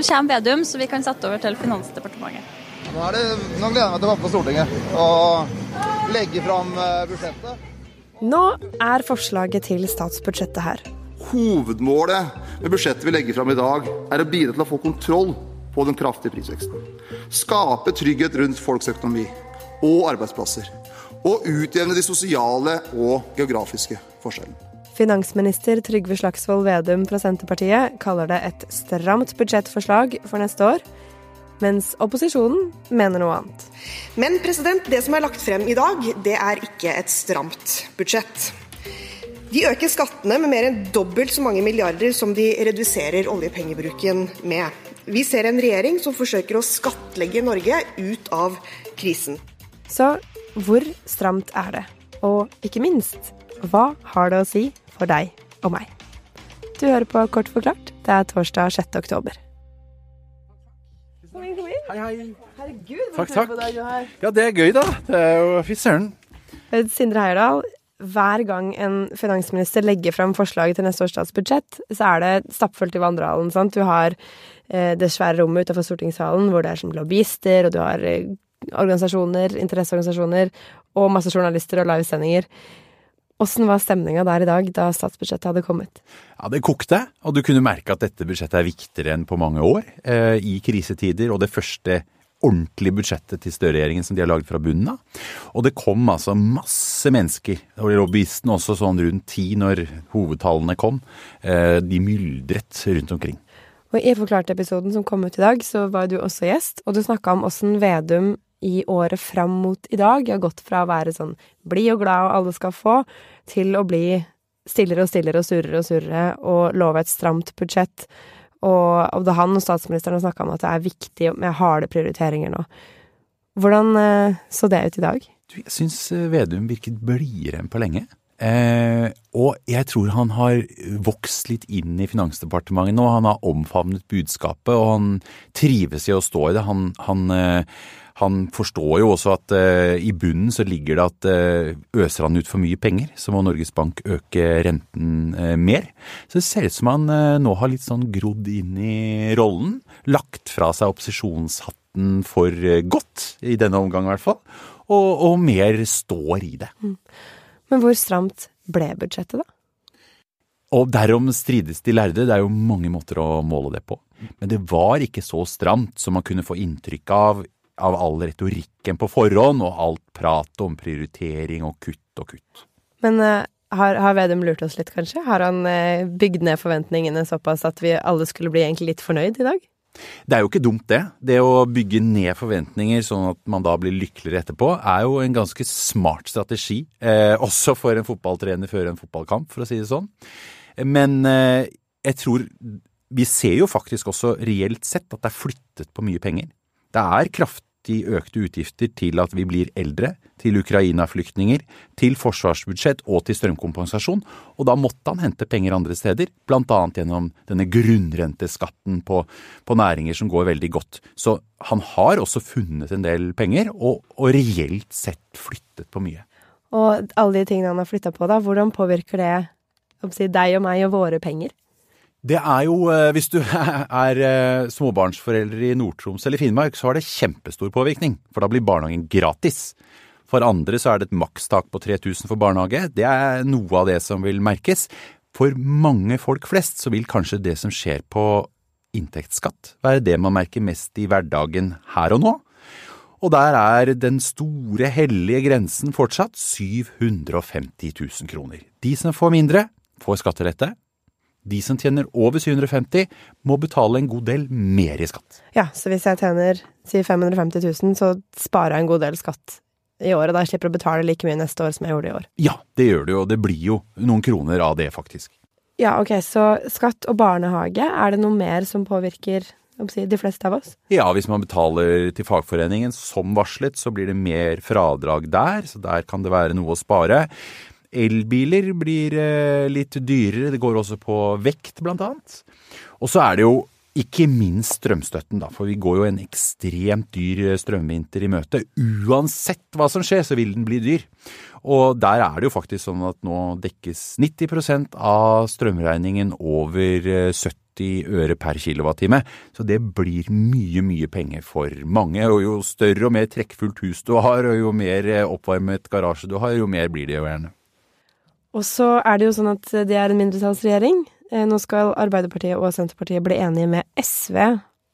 Nå kommer Vedum, så vi kan sette over til Finansdepartementet. Nå, er det, nå gleder jeg meg til å komme på Stortinget og legge fram eh, budsjettet. Nå er forslaget til statsbudsjettet her. Hovedmålet med budsjettet vi legger fram i dag, er å bidra til å få kontroll på den kraftige prisveksten. Skape trygghet rundt folks økonomi og arbeidsplasser. Og utjevne de sosiale og geografiske forskjellene. Finansminister Trygve Slagsvold Vedum fra Senterpartiet kaller det et stramt budsjettforslag for neste år, mens opposisjonen mener noe annet. Men president, det som er lagt frem i dag, det er ikke et stramt budsjett. De øker skattene med mer enn dobbelt så mange milliarder som de reduserer oljepengebruken med. Vi ser en regjering som forsøker å skattlegge Norge ut av krisen. Så hvor stramt er det? Og ikke minst, hva har det å si for deg og meg? Du hører på Kort forklart. Det er torsdag 6. oktober. Kom inn, kom inn. Hei, hei. Herregud, hvor Takk, takk. du. Ja, det er gøy, da. Det er jo Fy søren. Eh, Sindre Heierdal, hver gang en finansminister legger fram forslaget til neste års statsbudsjett, så er det stappfullt i vandrehallen. sant? Du har eh, det svære rommet utenfor stortingssalen hvor det er som lobbyister, og du har eh, organisasjoner, interesseorganisasjoner, og masse journalister og livesendinger. Åssen var stemninga der i dag, da statsbudsjettet hadde kommet? Ja, det kokte, og du kunne merke at dette budsjettet er viktigere enn på mange år eh, i krisetider, og det første ordentlige budsjettet til Støre-regjeringen som de har laget fra bunnen av. Og det kom altså masse mennesker, og lobbyistene også sånn rundt ti når hovedtallene kom. Eh, de myldret rundt omkring. Og i Forklart-episoden som kom ut i dag, så var du også gjest, og du snakka om åssen Vedum i året fram mot i dag Jeg har gått fra å være sånn blid og glad og alle skal få, til å bli stillere og stillere og surrere og surrere og love et stramt budsjett. Og, da han og statsministeren har snakka om at det er viktig med harde prioriteringer nå. Hvordan eh, så det ut i dag? Jeg syns eh, Vedum virket blidere enn på lenge. Eh, og jeg tror han har vokst litt inn i Finansdepartementet nå. Han har omfavnet budskapet, og han trives i å stå i det. Han, han, eh, han forstår jo også at eh, i bunnen så ligger det at eh, øser han ut for mye penger, så må Norges Bank øke renten eh, mer. Så det ser ut som han eh, nå har litt sånn grodd inn i rollen. Lagt fra seg opposisjonshatten for eh, godt, i denne omgang i hvert fall. Og, og mer står i det. Men hvor stramt ble budsjettet, da? Og derom strides de lærde, det er jo mange måter å måle det på. Men det var ikke så stramt som man kunne få inntrykk av av all retorikken på forhånd og alt pratet om prioritering og kutt og kutt. Men uh, har, har Vedum lurt oss litt, kanskje? Har han uh, bygd ned forventningene såpass at vi alle skulle bli egentlig litt fornøyd i dag? Det er jo ikke dumt, det. Det å bygge ned forventninger sånn at man da blir lykkeligere etterpå, er jo en ganske smart strategi. Eh, også for en fotballtrener før en fotballkamp, for å si det sånn. Men eh, jeg tror Vi ser jo faktisk også reelt sett at det er flyttet på mye penger. Det er kraftig økte utgifter til at vi blir eldre, til Ukraina-flyktninger, til forsvarsbudsjett og til strømkompensasjon, og da måtte han hente penger andre steder, annet gjennom denne grunnrenteskatten på, på næringer som går veldig godt. Så han har også funnet en del penger, og, og reelt sett flyttet på mye. Og alle de tingene han har flytta på, da, hvordan påvirker det deg og meg og våre penger? Det er jo, eh, hvis du er eh, småbarnsforeldre i Nord-Troms eller Finnmark, så har det kjempestor påvirkning, for da blir barnehagen gratis. For andre så er det et makstak på 3000 for barnehage. Det er noe av det som vil merkes. For mange folk flest så vil kanskje det som skjer på inntektsskatt være det man merker mest i hverdagen her og nå. Og der er den store hellige grensen fortsatt 750 000 kroner. De som får mindre, får skattelette. De som tjener over 750 må betale en god del mer i skatt. Ja, så hvis jeg tjener si 550 000, så sparer jeg en god del skatt i året. Da jeg slipper å betale like mye neste år som jeg gjorde i år. Ja, det gjør du jo, det blir jo noen kroner av det, faktisk. Ja, ok, så skatt og barnehage, er det noe mer som påvirker de fleste av oss? Ja, hvis man betaler til fagforeningen som varslet, så blir det mer fradrag der, så der kan det være noe å spare. Elbiler blir eh, litt dyrere, det går også på vekt blant annet. Og så er det jo Ikke minst strømstøtten, da, for vi går jo en ekstremt dyr strømvinter i møte. Uansett hva som skjer, så vil den bli dyr. Og der er det jo faktisk sånn at nå dekkes 90% av strømregningen over 70 øre per kilowattime. Så det blir mye, mye penger for mange. Og jo større og mer trekkfullt hus du har, og jo mer oppvarmet garasje du har, jo mer blir det jo gjerne. Og så er det jo sånn at det er en mindretallsregjering. Eh, nå skal Arbeiderpartiet og Senterpartiet bli enige med SV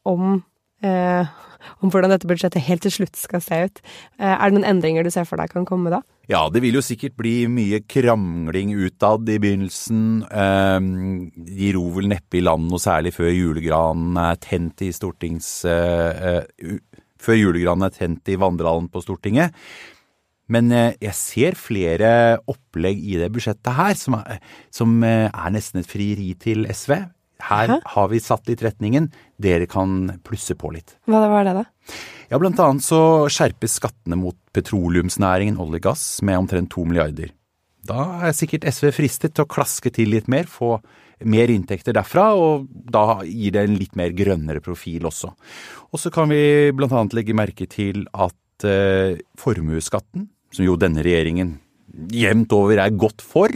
om, eh, om hvordan dette budsjettet helt til slutt skal se ut. Eh, er det noen endringer du ser for deg kan komme da? Ja, det vil jo sikkert bli mye krangling utad i begynnelsen. Eh, de ror vel neppe i land noe særlig før julegranen er tent i stortings... Eh, eh, før julegranen er tent i vandrehallen på Stortinget. Men eh, jeg ser flere opplegg i det budsjettet her som er, som eh, er nesten et frieri til SV. Her Hæ? har vi satt litt retningen. Dere kan plusse på litt. Hva var det, da? Ja, Blant annet så skjerpes skattene mot petroleumsnæringen, olje og gass, med omtrent to milliarder. Da er sikkert SV fristet til å klaske til litt mer, få mer inntekter derfra, og da gir det en litt mer grønnere profil også. Og så kan vi blant annet legge merke til at eh, formuesskatten som jo denne regjeringen jevnt over er godt for,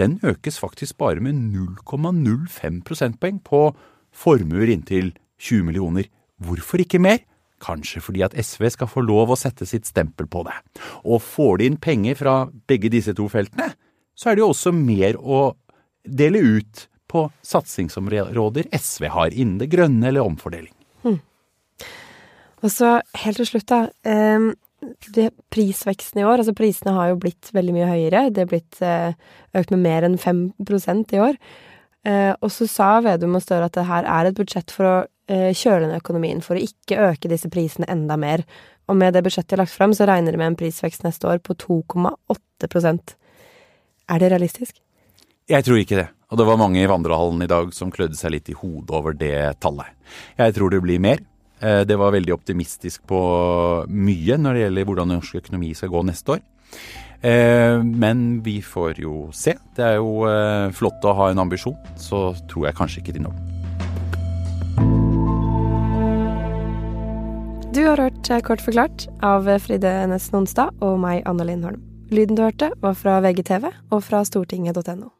den økes faktisk bare med 0,05 prosentpoeng på formuer inntil 20 millioner. Hvorfor ikke mer? Kanskje fordi at SV skal få lov å sette sitt stempel på det. Og får de inn penger fra begge disse to feltene, så er det jo også mer å dele ut på satsingsområder SV har innen det grønne eller omfordeling. Hmm. Og så helt til slutt, da. Um prisveksten i år, altså prisene har jo blitt veldig mye høyere. Det er blitt eh, økt med mer enn 5% i år. Eh, og så sa Vedum og Støre at det her er et budsjett for å eh, kjøle ned økonomien, for å ikke øke disse prisene enda mer. Og med det budsjettet de har lagt fram, så regner de med en prisvekst neste år på 2,8% Er det realistisk? Jeg tror ikke det. Og det var mange i vandrehallen i dag som klødde seg litt i hodet over det tallet. Jeg tror det blir mer. Eh, det var veldig optimistisk på mye når det gjelder hvordan norsk økonomi skal gå neste år. Eh, men vi får jo se. Det er jo eh, flott å ha en ambisjon. Så tror jeg kanskje ikke de når den. Du har hørt Kort forklart av Fride Nesten Nonstad og meg, Anna Linn Holm. Lyden du hørte, var fra VGTV og fra stortinget.no.